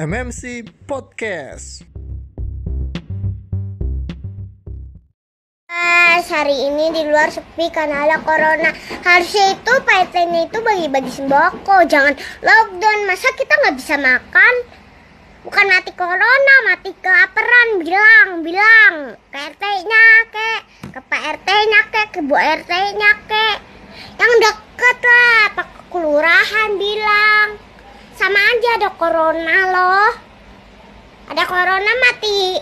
MMC Podcast. Guys, hari ini di luar sepi karena ada corona. Harusnya itu ini itu bagi-bagi sembako. Jangan lockdown. Masa kita nggak bisa makan? Bukan mati corona, mati kelaparan. Bilang, bilang. Ke RT-nya, ke, ke Pak RT-nya, ke, ke Bu RT-nya, ke. Yang deket lah, Pak Kelurahan bilang. Sama aja ada corona loh. Ada corona mati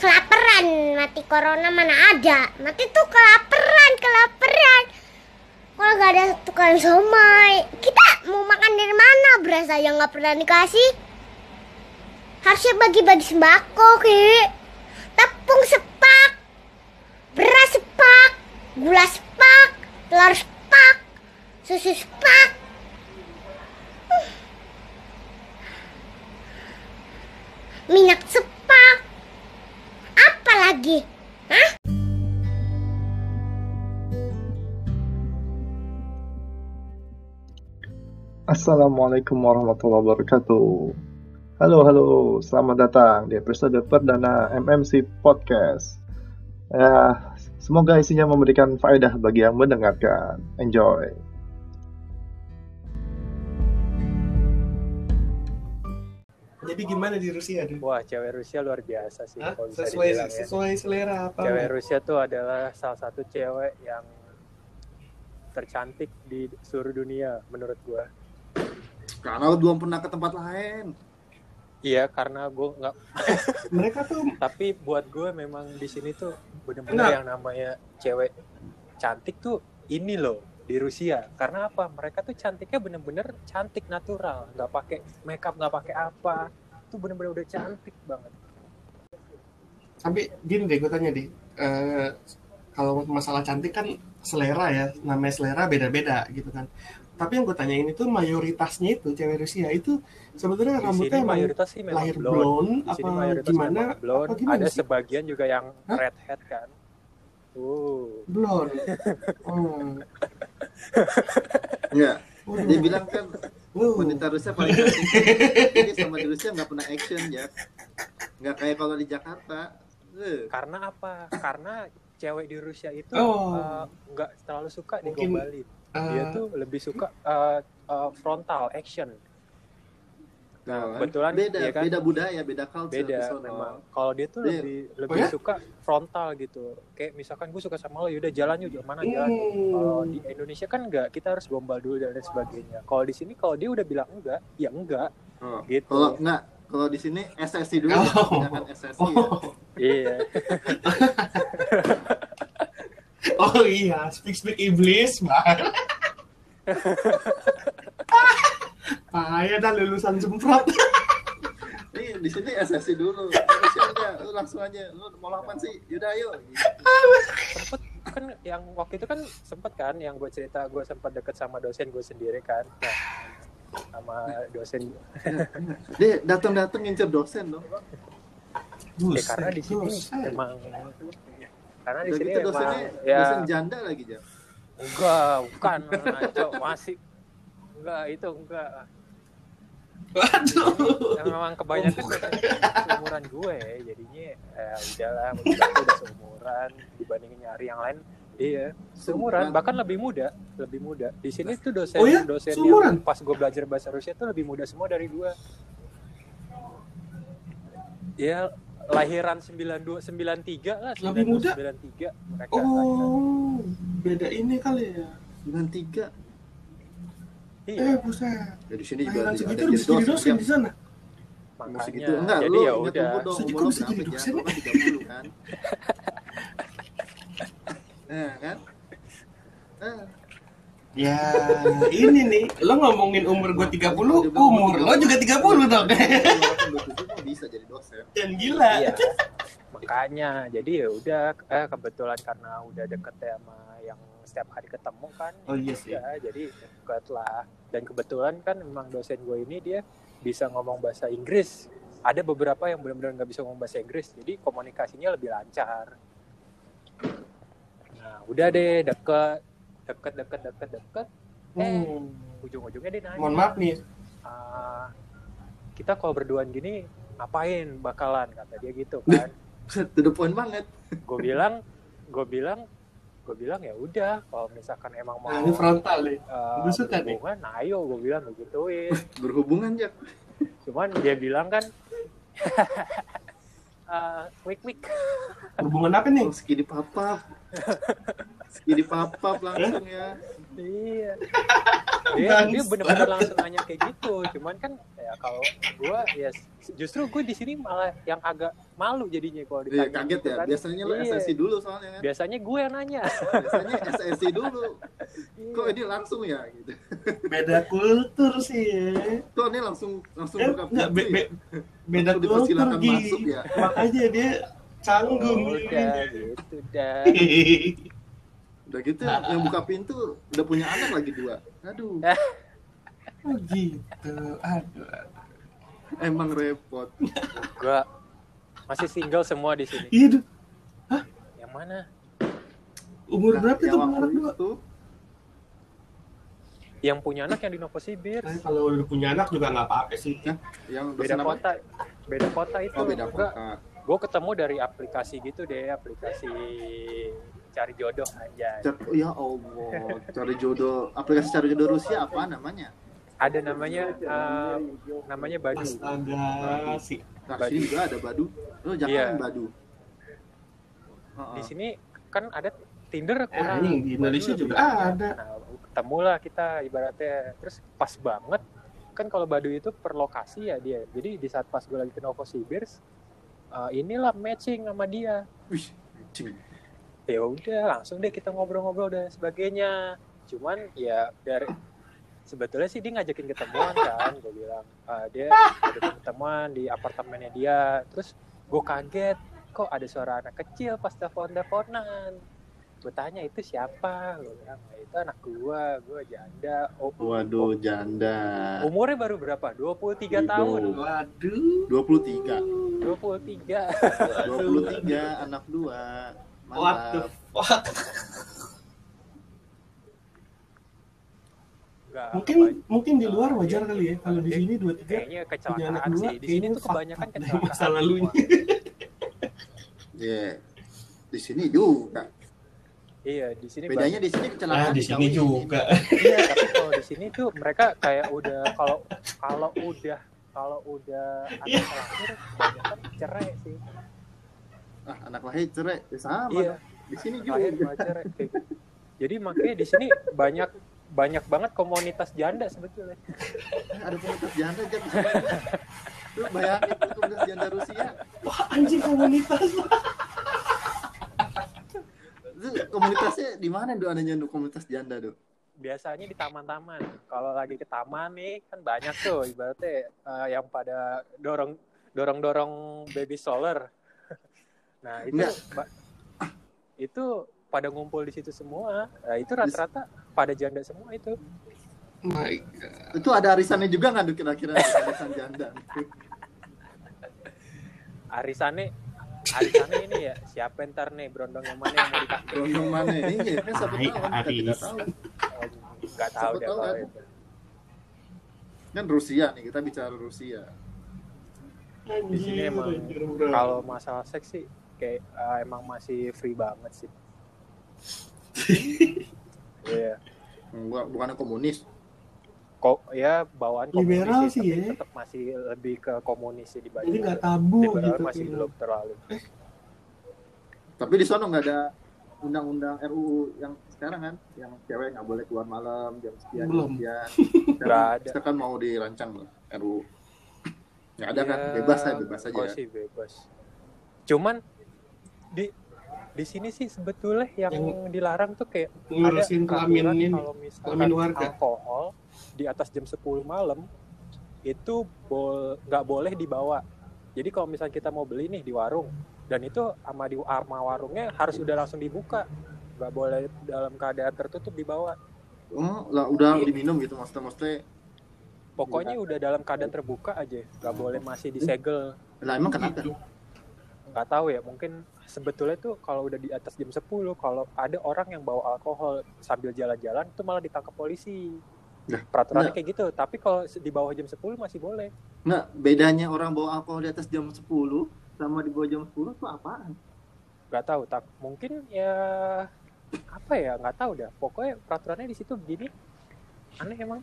kelaparan mati corona mana ada. Mati tuh kelaparan kelaparan. Kalau nggak ada tukang somai. Kita mau makan dari mana beras aja nggak pernah dikasih. Harusnya bagi-bagi sembako ki. Tepung sepak beras sepak gula sepak telur sepak susu sepak minyak sepak apa lagi? Hah? Assalamualaikum warahmatullahi wabarakatuh. Halo, halo, selamat datang di episode perdana MMC Podcast. Ya, semoga isinya memberikan faedah bagi yang mendengarkan. Enjoy. Jadi gimana di Rusia tuh? Wah, cewek Rusia luar biasa sih Hah? kalau bisa Sesuai dibilang ya. sesuai selera apa? Cewek Rusia tuh adalah salah satu cewek yang tercantik di seluruh dunia menurut gua. Karena lu belum pernah ke tempat lain. Iya, karena gua nggak. Mereka tuh Tapi buat gua memang di sini tuh bener-bener yang namanya cewek cantik tuh ini loh di Rusia. Karena apa? Mereka tuh cantiknya bener-bener cantik natural, nggak pakai makeup, nggak pakai apa. Tuh bener-bener udah cantik banget. tapi gini deh gue tanya deh. Eh, kalau masalah cantik kan selera ya, namanya selera beda-beda gitu kan. Tapi yang gue tanyain itu mayoritasnya itu cewek Rusia itu sebetulnya rambutnya mayoritas sih memang lahir blonde. blonde apa gimana? blonde. Apa gimana Ada sih? sebagian juga yang Hah? redhead kan. Uh. Blonde. Hmm. Enggak. Waduh. Dia bilang kan Wow. wanita Rusia paling cantik. Jadi sama di Rusia nggak pernah action ya. Nggak kayak kalau di Jakarta. Eh, Karena apa? Karena cewek di Rusia itu Oh. eh, nggak terlalu suka Mungkin, digombalin. Dia Eh, tuh lebih suka eh, eh, frontal action. Nah, kan? kebetulan beda, ya kan beda budaya, beda culture di beda memang. Kalau dia tuh Dia- lebih lebih ya? suka frontal gitu. Kayak misalkan gue suka sama lo, yaudah jalan yuk, mana jalan. Hmm. Kalau di Indonesia kan enggak, kita harus gombal dulu dan lain sebagainya. Kalau di sini kalau dia udah bilang enggak, ya enggak Oh. gitu. Kalau enggak, kalau di sini SSI dulu, Oh. jangan SSI ya. Oh, Iya. oh iya, speak speak iblis, bang. Payah dah lulusan semprot. Nih di sini SSI dulu. Lu langsung aja. Lu mau lapan sih? Yaudah ayo. Sempet kan yang waktu itu kan sempet kan yang gue cerita gue sempat deket sama dosen gue sendiri kan nah, sama dosen Dia datang-datang ngincer dosen dong. ya karena di sini Buset. emang karena di sini gitu emang dosennya ya dosen janda lagi jam. enggak bukan masih enggak itu enggak Waduh. Yang memang kebanyakan umuran gue ya, jadinya eh, udahlah udah seumuran dibandingin nyari yang lain Iya, seumuran bahkan lebih muda, lebih muda. Di sini tuh dosen oh ya? dosen yang pas gue belajar bahasa Rusia tuh lebih muda semua dari gue. Ya lahiran 92 93 lah, 92, lebih muda. 93 mereka. Oh, lahiran. beda ini kali ya. 93 Iya. Eh buset. Ya di sini juga ada jadi dosen, dosen di sana. Makanya, gitu. Enggak, jadi ya udah. Dong, bisa jadi dosen? Kan 30 ya? kan. nah, kan? Nah. Ya, ini nih, lo ngomongin umur gue 30, umur lo juga 30 dong. bisa jadi dosen. Dan gila. Iya. Makanya, jadi ya udah eh, kebetulan karena udah deket ya sama yang setiap hari ketemu kan. Oh iya sih. ya jadi deket lah. Dan kebetulan kan memang dosen gue ini dia bisa ngomong bahasa Inggris. Ada beberapa yang benar-benar nggak bisa ngomong bahasa Inggris jadi komunikasinya lebih lancar. Nah udah deh deket deket deket deket deket. Eh Hmm. ujung-ujungnya dia nanya. Mohon maaf nih. "Ah, kita kalau berduaan gini ngapain bakalan? Kata dia gitu kan. To the point banget. Gue bilang gue bilang gue bilang ya udah kalau misalkan emang mau Nah, ini frontal nih. eh, Gue suka nih. berhubungan nah ayo gue bilang begituin berhubungan ya cuman dia bilang kan eh quick quick Hubungan apa nih? oh, skidi papap skidi papap langsung ya iya. Dia dia bener-bener langsung nanya kayak gitu. Cuman kan ya kalau gua ya justru gue di sini malah yang agak malu jadinya kalau Iya, ditanya kaget gitu ya. kan. biasanya lo Iya. SSC dulu soalnya kan. Biasanya gue yang nanya. Biasanya SSC dulu. Kok Iya. ini langsung ya gitu. Beda kultur sih ya. kok ini langsung langsung Eh, buka enggak, pintu be- ya. be- beda kultur masuk ya. Makanya dia canggung. udah gitu dah udah gitu yang buka pintu udah punya anak lagi dua. Aduh. Oh gitu. Aduh. emang repot. Gue masih single semua di sini. Iya, Duh. yang mana? Umur Nah, berapa yang tuh waktu anak dua? itu? Yang punya anak yang di Novosibir Nah, kalau udah punya anak juga nggak apa-apa sih. yang beda kota beda kota itu. oh beda kota. gue ketemu dari aplikasi gitu deh aplikasi cari jodoh aja Car- oh, ya Allah cari jodoh aplikasi cari jodoh Rusia apa namanya ada namanya eh, namanya Badu Astaga sih. nah Badu. sini juga ada Badu lo jangan Iya. Badu Heeh. di sini kan ada Tinder Eh, kurang anjing, di Indonesia juga ada. nah, ketemu lah kita ibaratnya terus pas banget kan kalau Badu itu per lokasi ya dia jadi di saat pas gue lagi ke Novosibir eh, inilah matching sama dia Wih, cing. Ya udah langsung deh kita ngobrol-ngobrol dan sebagainya. Cuman ya dari sebetulnya sih dia ngajakin ketemuan kan gue bilang "Ah, dia ada ketemuan di apartemennya dia. Terus gue kaget kok ada suara anak kecil pas telepon teleponan gue tanya itu siapa? Gue bilang "Ya, itu anak gue gue janda. Oh, waduh janda. umurnya baru berapa? 23 tahun. Waduh. 23 23 23 anak dua What the fuck? Mungkin mungkin di luar wajar kali ya. Kalau di sini dua tiga kayaknya punya anak dua, sih di sini kayaknya tuh kebanyakan kecelakaan masa lalunya. Iya. di sini juga iya di sini bedanya di sini kecelakaan Ah, di sini juga. Iya, tapi kalau di sini tuh mereka kayak udah kalau kalau udah kalau udah Iya. anak lahir kebanyakan cerai sih. Ah anak lahir cerai ya sama Iya, di sini anak lahir juga malah cerai. Gitu. Jadi makanya di sini banyak banyak banget komunitas janda sebetulnya. ada komunitas janda aja di sini lu bayangin tuh komunitas janda Rusia Wah anjing komunitas. itu komunitasnya di mana tuh adanya tuh komunitas janda tuh Biasanya di taman-taman. Kalau lagi ke taman nih kan banyak tuh ibaratnya eh, yang pada dorong dorong dorong baby stroller. Nah itu ba- itu pada ngumpul di situ semua. Nah, itu rata-rata pada janda semua itu. My God. itu ada arisannya juga nggak tuh kira-kira? Arisan janda. Arisannya arisannya ini ya siapa ntar nih berondong yang mana yang mau dikasih? Berondong mana? Iya kan siapa tahu kan? Kita tidak tahu. Oh, nggak tahu deh kalau kan? itu. Kan Rusia nih kita bicara Rusia. Di sini emang kalau masalah seks sih kayak eh, emang masih free banget sih Iya, Bukan bukannya komunis kok ya bawaan Liberal komunis sih tapi ya. tetap masih lebih ke komunis sih Jadi dibanding nggak tabu liberal gitu. masih gitu. belum terlalu tapi di sana nggak ada undang-undang RUU yang sekarang kan yang cewek nggak boleh keluar malam jam sekian Belum. jam sekian Nggak ada. sekarang mau dirancang loh RUU nggak ada kan Ya, bebas aja bebas aja kok sih bebas cuman di di sini sih sebetulnya yang, Yang dilarang tuh kayak Ngurusin kelamin ini. kelamin warga. alkohol di atas jam 10 malam itu bol nggak boleh dibawa jadi kalau misalnya kita mau beli nih di warung dan itu sama di sama warungnya harus udah langsung dibuka nggak boleh dalam keadaan tertutup dibawa oh lah udah Iya. diminum gitu maksudnya maksudnya pokoknya udah dalam keadaan terbuka aja nggak boleh masih disegel lah emang kenapa Gitu. Nggak tahu ya mungkin sebetulnya tuh kalau udah di atas jam 10 kalau ada orang yang bawa alkohol sambil jalan-jalan itu malah ditangkap polisi Nah, peraturannya nah. kayak gitu tapi kalau di bawah jam 10 masih boleh Nggak, bedanya orang bawa alkohol di atas jam 10 sama di bawah jam 10 tuh apaan? nggak tahu tak mungkin ya apa ya nggak tahu dah pokoknya peraturannya di situ begini aneh emang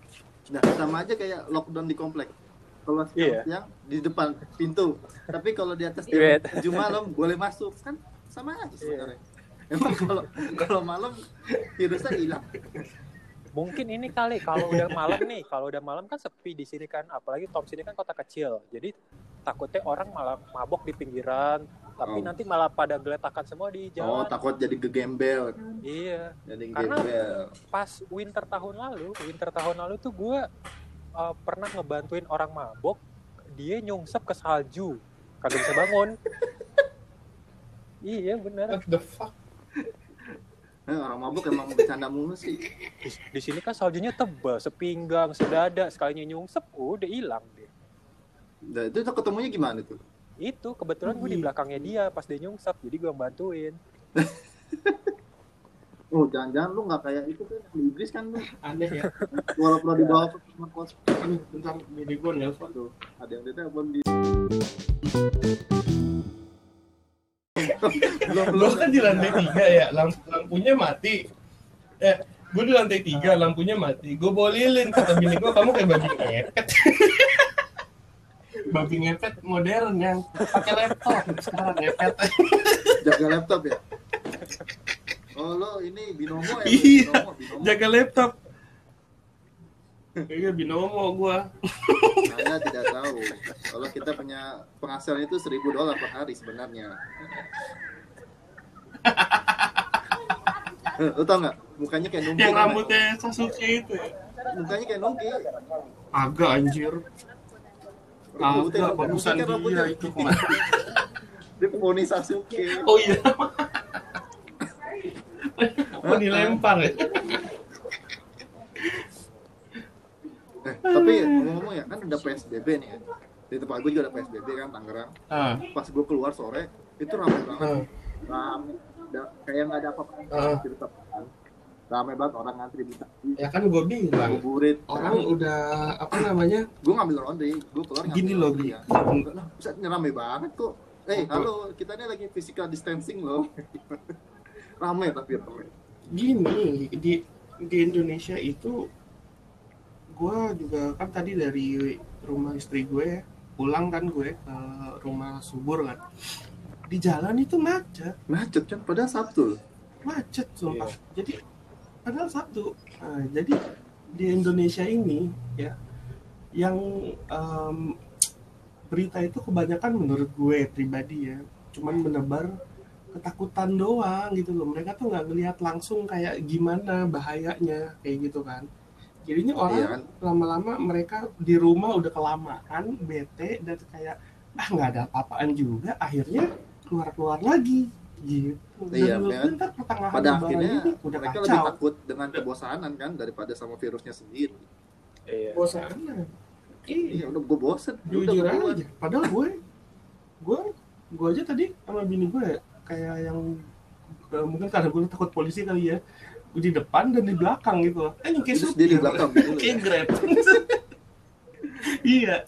Nah, sama aja kayak lockdown di komplek. Kalau Iya. siang-siang di depan pintu, tapi kalau di atas Iya. jam 7 malam boleh masuk kan sama aja sebenarnya. Emang kalau kalau malam virusnya hilang. mungkin ini kali kalau udah malam nih kalau udah malam kan sepi di sini kan apalagi Tom sini kan kota kecil jadi takutnya orang malah mabok di pinggiran tapi Oh. nanti malah pada geletakan semua di Oh, jalan takut jadi gegembel. iya Jadi Karena- gembel. pas winter tahun lalu winter tahun lalu tuh gue uh, pernah ngebantuin orang mabok dia nyungsep ke salju. Kagak bisa bangun. Iya bener What the fuck? Eh, orang mabuk emang bercanda mulu sih. di, di sini kan saljunya tebal sepinggang sedada. Sekalinya nyungsep udah hilang deh Nah, itu tuh ketemunya gimana tuh? itu kebetulan gue di belakangnya dia pas dia nyungsep jadi gue bantuin Oh, jangan-jangan lu nggak kayak itu kan di Inggris kan lu. Aneh ya. Walaupun di bawah kamar kos. Bentar, bini gue nelfon. Tuh, ada yang ditelepon di Lo kan di lantai tiga ya, lamp- lampunya mati. Eh, gue di lantai tiga, lampunya mati. Gue bawa lilin, kata bini gue, kamu kayak babi ngepet. babi ngepet modern yang pakai laptop sekarang ngepet. jaga laptop ya. Oh, lo ini binomo ya? Iya, Binomo, binomo. Jaga laptop. Iya, binomo gue. Anda tidak tahu kalau kita punya penghasilan itu 1000 dolar per hari sebenarnya. Lo tau nggak? Mukanya kayak nunggu. Yang rambutnya Sasuke itu ya. Mukanya kayak nunggu. Agak anjir. Rambutnya Agak bagusan kan rambutnya. dia itu kemarin. Dia pemoni Sasuke. Oh iya. Apa dilempar ya? Eh, tapi ngomong-ngomong ya kan udah PSBB nih ya. Di tempat gue juga ada PSBB kan Tangerang. Ah, Pas gue keluar sore itu ramai banget. ah, Rame. Da- kayak nggak ada apa-apa. Ah. Cerita kan. Ramai banget orang ngantri di taksi. ya kan gue bilang Ngabuburit. orang udah apa namanya gue ngambil laundry gue keluar gini loh Bi. ya Lah, Buset, ini rame banget kok eh halo kita ini lagi physical distancing loh rame tapi rame gini di di Indonesia itu gue juga kan tadi dari rumah istri gue pulang kan gue ke rumah subur kan. Di jalan itu macet. Macet kan padahal sabtu. Macet sumpah. Jadi padahal Sabtu. Nah, jadi di Indonesia ini ya yang em, berita itu kebanyakan menurut gue pribadi ya cuman menebar ketakutan doang gitu loh. Mereka tuh nggak ngelihat langsung kayak gimana bahayanya kayak gitu kan. Jadinya orang Iya kan? lama-lama mereka di rumah udah kelamaan bete dan kayak ah nggak ada apa-apaan juga. Akhirnya keluar-keluar lagi gitu. Dan Iya, ya. gue ntar pertengahan pada akhirnya ini udah mereka kacau. lebih takut dengan kebosanan kan daripada sama virusnya sendiri. Iya. Bosan iya. Iya udah gue bosen. Ya udah jujur aja. Padahal gue gue gue aja tadi sama bini gue kayak yang eh, mungkin karena gue takut polisi kali ya. Gue di depan dan di belakang gitu. Eh yang kayak terus dia di supir. belakang gitu kayak grab. Iya.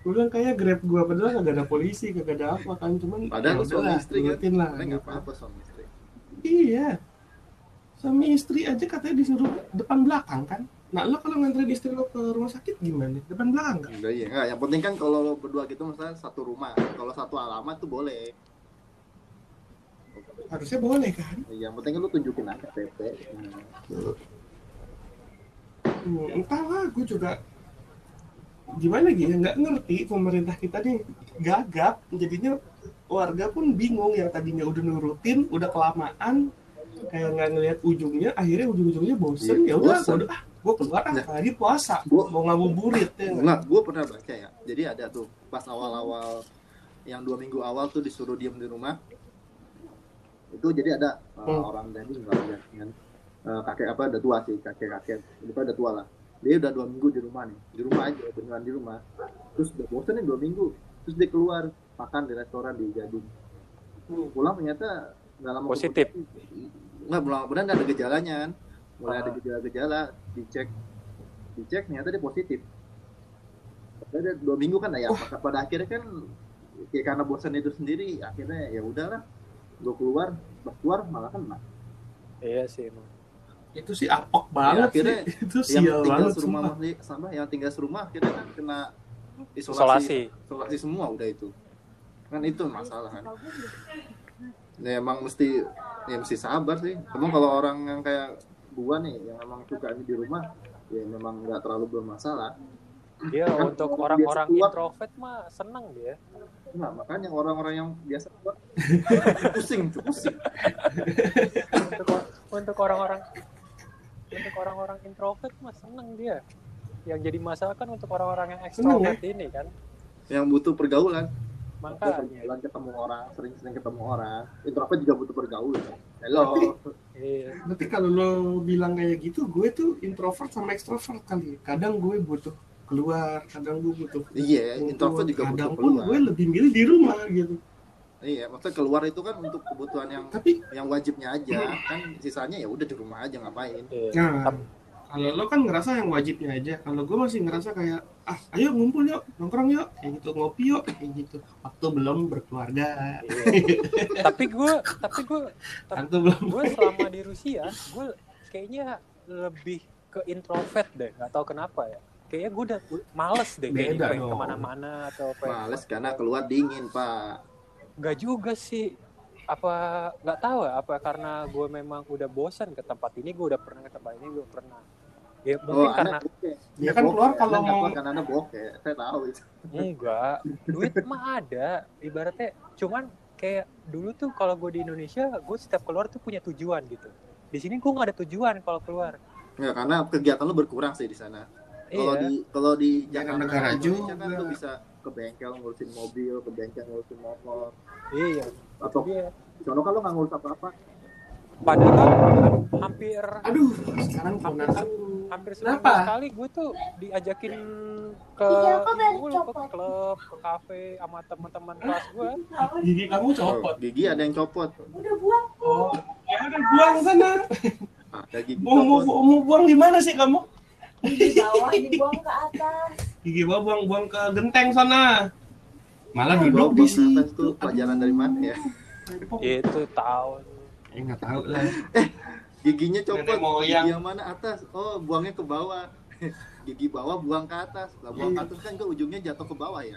Gue bilang kayak grab gue padahal kagak ada polisi kagak ada apa kan. Cuman padahal ya suami istri kan? turutin lah. Nggak gitu. apa-apa suami istri. Iya. Suami istri aja katanya disuruh depan belakang kan? Nah lo kalau nganterin istri lo ke rumah sakit gimana? Depan belakang kan enggak iya. Enggak yang penting kan kalau lo berdua gitu misalnya satu rumah. Kalau satu alamat tuh boleh harusnya boleh kan Iya, yang penting kan lu tunjukin aja PP Hmm. Hmm, entahlah, gue juga gimana gitu nggak ngerti pemerintah kita nih gagap jadinya warga pun bingung yang tadinya udah nurutin udah kelamaan kayak nggak ngelihat ujungnya akhirnya ujung-ujungnya bosen Iya, ya udah ah gue keluar ah Nah. lagi puasa Gua- mau ngabuburit ya nggak? Enggak, gue pernah baca ya. Jadi ada tuh pas awal-awal yang dua minggu awal tuh disuruh diem di rumah. Itu jadi ada uh, Hmm. orang ada kan. Uh, kakek apa udah tua sih kakek kakek itu udah tua lah. Dia udah dua minggu di rumah nih, di rumah aja beneran di rumah. Terus udah bosen nih dua minggu. Terus dia keluar makan di restoran di Gading. Pulang ternyata nggak lama Positif. Nggak, kemudian nggak ada gejalanya kan. Mulai ada Ah. gejala-gejala, dicek, dicek ternyata dia positif Udah dua minggu kan ya maka pada akhirnya kan ya karena bosan itu sendiri akhirnya ya udahlah gue keluar pas keluar malah kena. Iya sih emang. Itu sih apok banget akhirnya sih. Itu yang sial tinggal banget serumah sumpah. masih sama yang tinggal serumah akhirnya kan kena isolasi. Isolasi. Isolasi semua udah itu. Kan itu masalah kan. Ya emang mesti ya mesti sabar sih. Emang kalau orang yang kayak gua nih yang emang sukanya di rumah ya memang nggak terlalu bermasalah. Dia Kan untuk orang-orang introvert mah seneng dia nah makanya orang-orang yang biasa keluar pusing tuh pusing. Untuk untuk orang-orang untuk orang-orang introvert mah seneng dia. Yang jadi masalah kan untuk orang-orang yang Seneng, extrovert ini kan. Yang butuh pergaulan. Makanya. Pergaulan ketemu orang sering-sering ketemu orang. Introvert juga butuh pergaulan. Hello. Iya. Berarti kalau lo bilang kayak gitu, gue tuh introvert sama extrovert kali. Kadang gue butuh keluar, kadang gue butuh iya introvert juga butuh kadang pun keluar gue lebih milih di rumah gitu. iya maksudnya keluar itu kan untuk kebutuhan yang Tapi yang wajibnya aja kan sisanya ya udah di rumah aja ngapain iya. nah, kalau lo kan ngerasa yang wajibnya aja. Kalau gue masih ngerasa kayak ah ayo ngumpul yuk, nongkrong yuk, kayak gitu ngopi yuk, kayak gitu. Waktu belum berkeluarga, Iya. tapi gue tapi gue waktu belum gue selama di Rusia gue kayaknya lebih ke introvert deh nggak tahu kenapa ya kayaknya gue udah males deh kayaknya Beda pengen dong. ke mana-mana atau pengen males karena keluar dingin pak. Nggak juga sih. Apa nggak tahu ya apa karena gue memang udah bosan ke tempat ini gue udah pernah ke tempat ini gue pernah. Ya oh mungkin karena anak bokeh. Ya kan keluar kalau mau- keluar karena anda bokeh saya tahu itu. Enggak. Duit mah ada. Ibaratnya cuman kayak dulu tuh kalau gue di Indonesia gue setiap keluar tuh punya tujuan gitu. Di sini gue nggak ada tujuan kalau keluar. Ya karena kegiatan lu berkurang sih di sana kalau iya. di kalau di Jakarta negara kan juga. lu bisa ke bengkel ngurusin mobil ke bengkel ngurusin motor. Iya. Atau di sono kan lu nggak ngurus apa apa padahal kan hampir aduh sekarang ponakan hampir seminggu sekali gue tuh diajakin ke Iya, mulu, ke klub ke kafe sama teman-teman kelas gue gigi kamu copot. gigi ada yang copot. Oh, ya udah buang sana. ada gigi Mau mau, mau buang di mana sih kamu? Di bawah dibuang ke atas. Gigi bawah buang buang ke genteng sana. Malah Di duduk di ke situ. atas tuh pelajaran dari mana ya? Itu tahun Eh nggak tahu lah. giginya copot. Gigi yang mana? Atas. Oh buangnya ke bawah. Gigi bawah buang ke atas. Lah buang ke atas kan ke ujungnya jatuh ke bawah ya?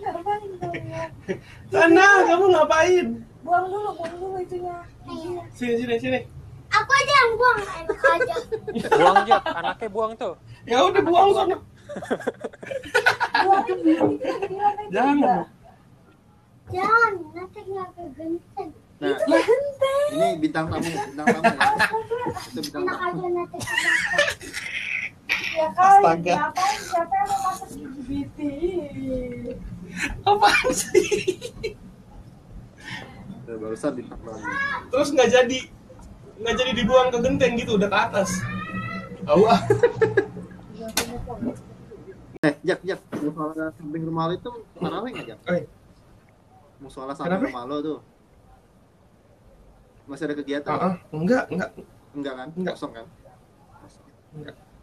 Ya Sana kamu ngapain? buang dulu buang dulu itunya. Sini sini sini. Aku aja yang buang, enak aja. buang jat anaknya buang tuh Ya udah buang sana. buang ini Jangan. juga. Jangan, nanti nggak kegenteng. nah ini bintang tamu bintang tamu ya itu bintang Enak tamu aja nanti ya kali Astaga. ngapain siapa yang mau masuk biti Apaan sih? Barusan bintang tamu Terus nggak jadi nggak jadi dibuang ke genteng gitu udah ke atas. Tahu ah. eh jak jak musola samping rumah lo itu tarawih nggak jak Eh. musola samping Kenapa? rumah lo tuh masih ada kegiatan Ah, ah. enggak enggak. enggak kan Enggak. kosong kan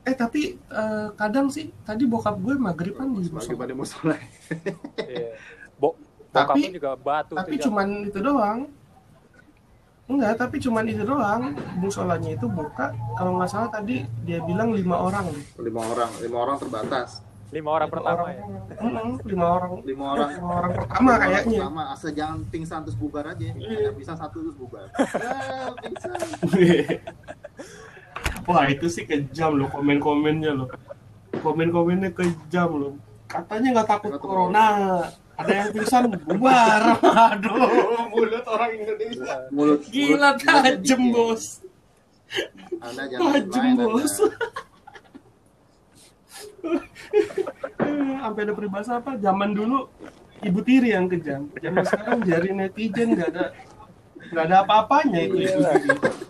Eh tapi eh, kadang sih tadi bokap gue maghriban di musola. pada musola iya Bo Tapi- juga batu Tapi cuman itu doang. Enggak, tapi cuman itu doang. Musolanya itu buka. Kalau nggak salah tadi dia bilang lima orang. lima orang lima orang terbatas lima orang pertama ya Mm-mm, lima orang. lima orang Lima orang pertama lima orang kayaknya. pertama asal jangan pingsan terus bubar aja. Yang bisa satu terus bubar ah, pingsan Wah itu sih kejam loh komen-komennya loh. Komen-komennya kejam loh. Katanya nggak takut Nggak takut corona. Ada yang pingsan bubar. Aduh, mulut orang Indonesia. mulut Gila tajem bos. Tajem bos. Sampai ada peribahasa apa? Zaman dulu ibu tiri yang kejam. Zaman sekarang jari netizen nggak ada nggak ada apa-apanya itu ibu tiri.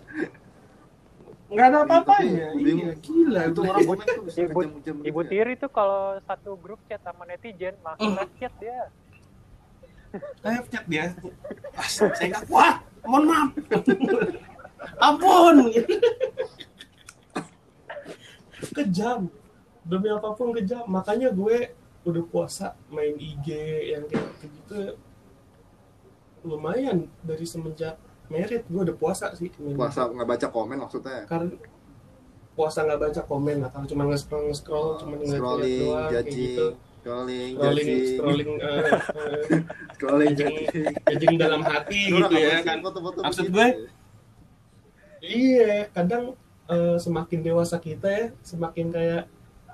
Nggak ada apa-apanya. Iya, gila itu itu orang komen tuh bisa ibu kejam-kejam ibu gitu ya. tiri tuh kalau satu grup chat sama netizen langsung Hmm. live chat dia live chat dia. Ah, saya nggak kuat. Mohon maaf. Ampun. Kejam. demi apa pun kejam makanya gue udah puasa main IG yang kayak gitu lumayan dari semenjak merit gue udah puasa sih puasa nggak baca komen maksudnya? Karena puasa nggak baca komen lah kalau cuma nge-scroll nge-scroll cuma ngeliat scrolling doang judging gitu. scrolling scrolling judging. scrolling eh, scrolling judging, dalam hati gitu ya kan. foto-foto Maksud begitu. gue, ya? iya kadang eh, semakin dewasa kita ya semakin kayak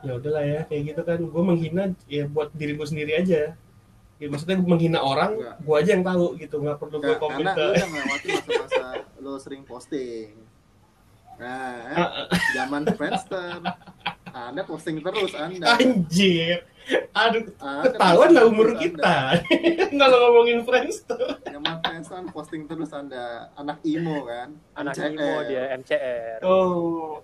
ya udahlah ya kayak gitu kan. Gue menghina ya buat diri gue sendiri aja ya, maksudnya gue menghina orang Enggak. gue aja yang tahu gitu nggak perlu gue Nggak, komen karena lu udah melewati masa-masa lu sering posting. Nah eh, zaman Friendster anda posting terus anda. Anjir. Aduh Anda ketahuan lah umur kita. Kalau ngomongin Friendster. Zaman Friendster posting terus anda. Anak imo kan? Anak MCR. imo dia MCR oh.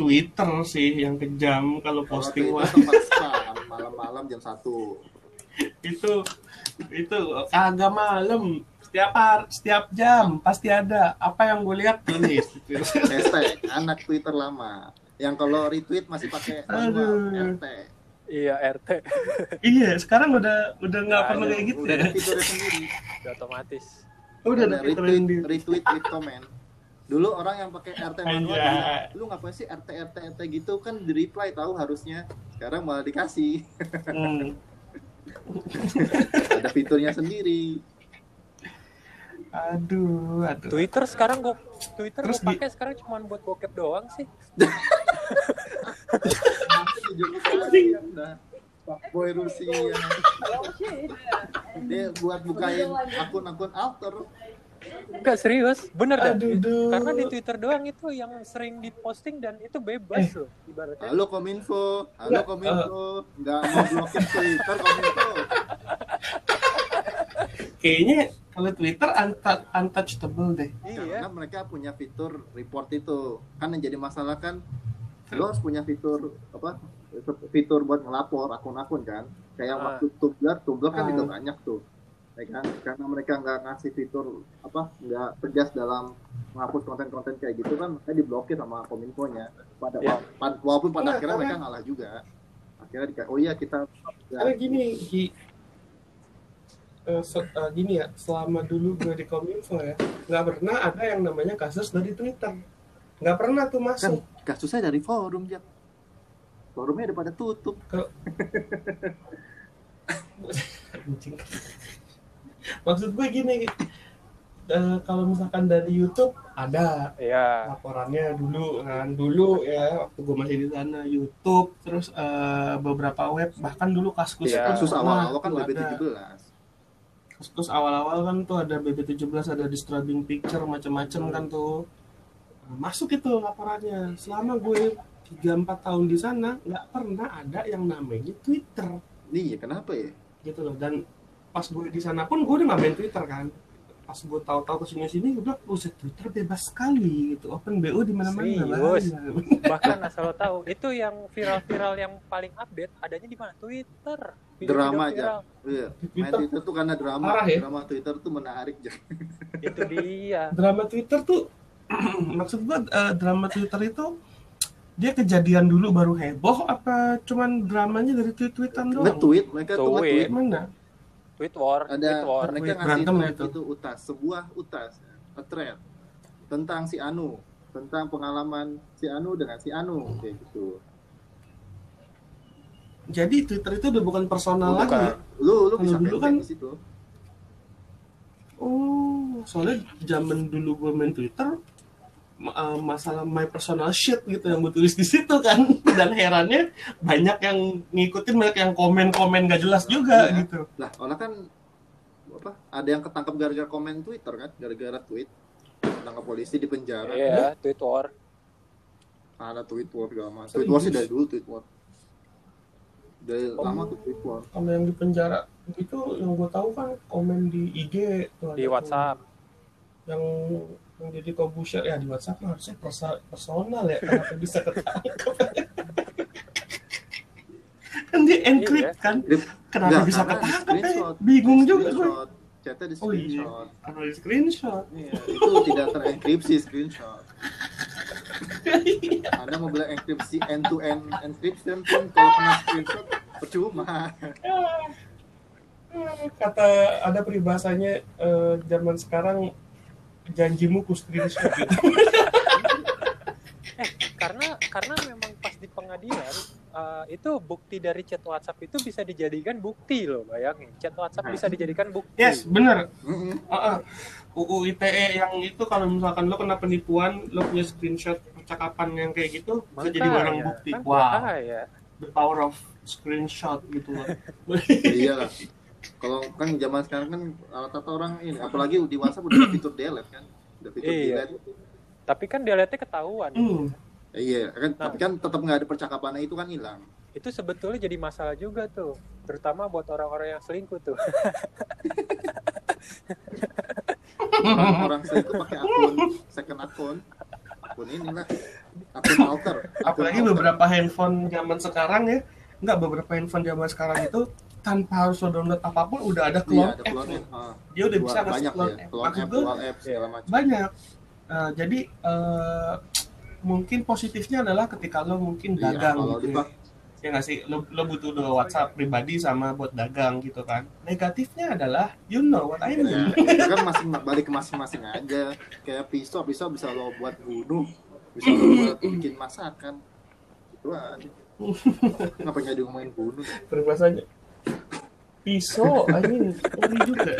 Twitter sih yang kejam kalau posting Twitter tempat spam malam-malam jam satu itu itu kagak malam setiap hari, setiap jam pasti ada. Apa yang gue lihat? Tulis. Gitu. hashtag anak Twitter lama. Yang kalau retweet masih pakai manual. RT iya RT iya sekarang udah udah nggak perlu ada, kayak gitu udah ya. fiturnya sendiri. Udah otomatis. Udah ada retweet retweet with comment. Dulu orang yang pakai RT manual bilang, lu ngapain sih RT RT RT gitu? Kan di reply tahu harusnya. Sekarang malah dikasih. Hmm. ada fiturnya sendiri. Aduh aduh. Twitter sekarang gua Twitter Terus gua di- pakai sekarang cuma buat bokep doang sih. Nah, Fuckboy Rusia. Dia buat bukain akun-akun alter Enggak serius, bener dah. Duh. Karena di Twitter doang itu yang sering diposting dan itu bebas Eh. loh ibaratnya. halo kominfo halo Nggak, kominfo nggak mau blokir Twitter kominfo kayaknya kalau Twitter untouch- untouchable deh Iya. karena mereka punya fitur report itu kan yang jadi masalah kan lo harus punya fitur apa fitur buat ngelapor akun-akun kan kayak Ah. waktu Tumblr Tumblr kan Ah. juga banyak tuh ya kan karena mereka nggak ngasih fitur apa nggak tegas dalam menghapus konten-konten kayak gitu kan mereka diblokir sama kominfonya. Pada Ya. wa- walaupun pada Nggak, akhirnya karena- mereka ngalah juga. Akhirnya dikayak oh iya kita karena gini Gi, eh, se- eh, gini ya selama dulu gue di kominfo ya nggak pernah ada yang namanya kasus dari Twitter. Nggak pernah tuh kan masuk. kasusnya dari forum jak forumnya udah pada tutup. Anjing. Maksud gue gini eh, kalau misalkan dari YouTube ada Iya. laporannya dulu kan. Dulu ya waktu gue masih di sana YouTube terus eh, beberapa web bahkan dulu kaskus kasus pun awal-awal kan pernah tuh ada. BB17 kaskus awal-awal kan tuh ada BB17 ada disturbing picture macam-macam kan tuh. Nah, masuk itu laporannya. Selama gue 3-4 tahun di sana nggak pernah ada yang namanya Twitter. Nih kenapa ya? Gitu loh dan pas gue di sana pun gue udah nggak main Twitter kan pas gue tahu-tahu ke sini sini udah buset Twitter bebas sekali gitu open BO di mana-mana. Bahkan asal lo tahu, itu yang viral-viral yang paling update adanya di mana? Twitter. Drama aja. Iya, main Twitter Twitter tuh karena drama, Parah ya? drama Twitter tuh menarik Jak. Itu dia. drama Twitter tuh maksud gue eh, drama Twitter itu dia kejadian dulu baru heboh apa cuman dramanya dari tweet-tweetan doang? Nge-tweet, mereka tuh Tweet. nge-tweet. Mana? Tweet war, Ada tweet war. mereka Tweet. ngasih Berantem thread gitu. itu utas, sebuah utas, a thread tentang si Anu, tentang pengalaman si Anu dengan si Anu kayak gitu. Jadi Twitter itu udah bukan personal Bukan. lagi. ya? Lu lu bisa dulu kan- di situ. Oh, soalnya zaman dulu gue main Twitter eh, masalah my personal shit gitu yang gue tulis di situ kan dan herannya banyak yang ngikutin banyak yang komen-komen gak jelas juga Iya. gitu. Lah, orang kan apa? Ada yang ketangkep gara-gara komen Twitter kan, gara-gara tweet. Tangkap polisi di penjara. Iya, tweet war. Ada tweet war segala macam. Serius? Tweet war sih dari dulu tweet war. Dari Oh. lama tuh tweet war. Kalau yang di penjara itu yang gue tahu kan komen di IG Di tuh. WhatsApp. yang yang jadi kobusher ya di WhatsApp mah harusnya personal ya kenapa bisa ketangkep kan dia encrypt kan Encrypt. kenapa Nggak, bisa di ketangkep ya? screenshot. bingung Di juga gue screenshot. Chatnya di oh iya screenshot. karena di screenshot Iya, itu tidak terenkripsi screenshot. Anda mau bilang enkripsi end to end encryption pun kalau kena screenshot percuma. Kata ada peribahasanya eh, zaman sekarang janjimu ku screenshot gitu. karena karena memang pas di pengadilan uh, itu bukti dari chat WhatsApp itu bisa dijadikan bukti loh bayangin chat WhatsApp bisa dijadikan bukti Yes, bener. Mm-mm. Heeh. UU ITE yang itu kalau misalkan lo kena penipuan, lo punya screenshot percakapan yang kayak gitu bisa jadi barang bukti. kan Wow, bahaya. the power of screenshot gitu loh. Iya lah. Kalau kan zaman sekarang kan rata-rata orang ini, apalagi di WhatsApp udah fitur delete kan, udah fitur Iya. delete. tapi kan delete ketahuan Hmm. Iya, kan, Nah. tapi kan tetap nggak ada percakapannya itu kan hilang. itu sebetulnya jadi masalah juga tuh terutama buat orang-orang yang selingkuh tuh Orang, orang saya itu pakai akun second akun, akun inilah, akun alter. Akun Apalagi alter. beberapa handphone zaman sekarang ya, nggak beberapa handphone zaman sekarang itu tanpa harus lo download apa pun udah ada Iya, clone ada app. clone. Ah, Dia udah bisa ngasih banyak clone ya, app. clone Maksud app, gue dual app segala macam. banyak. Eh, jadi eh, mungkin positifnya adalah ketika lo mungkin Iya, dagang kalau gitu. ya. ya nggak sih lo, lo butuh dua WhatsApp pribadi sama buat dagang gitu kan negatifnya adalah you know what I Ya, mean itu kan masing balik ke masing-masing aja. Kayak pisau, pisau bisa lo buat bunuh, bisa lo buat bikin masakan. Itu aja. Ngapa nggak diomongin bunuh? peribahasanya pisau I mean ngeri juga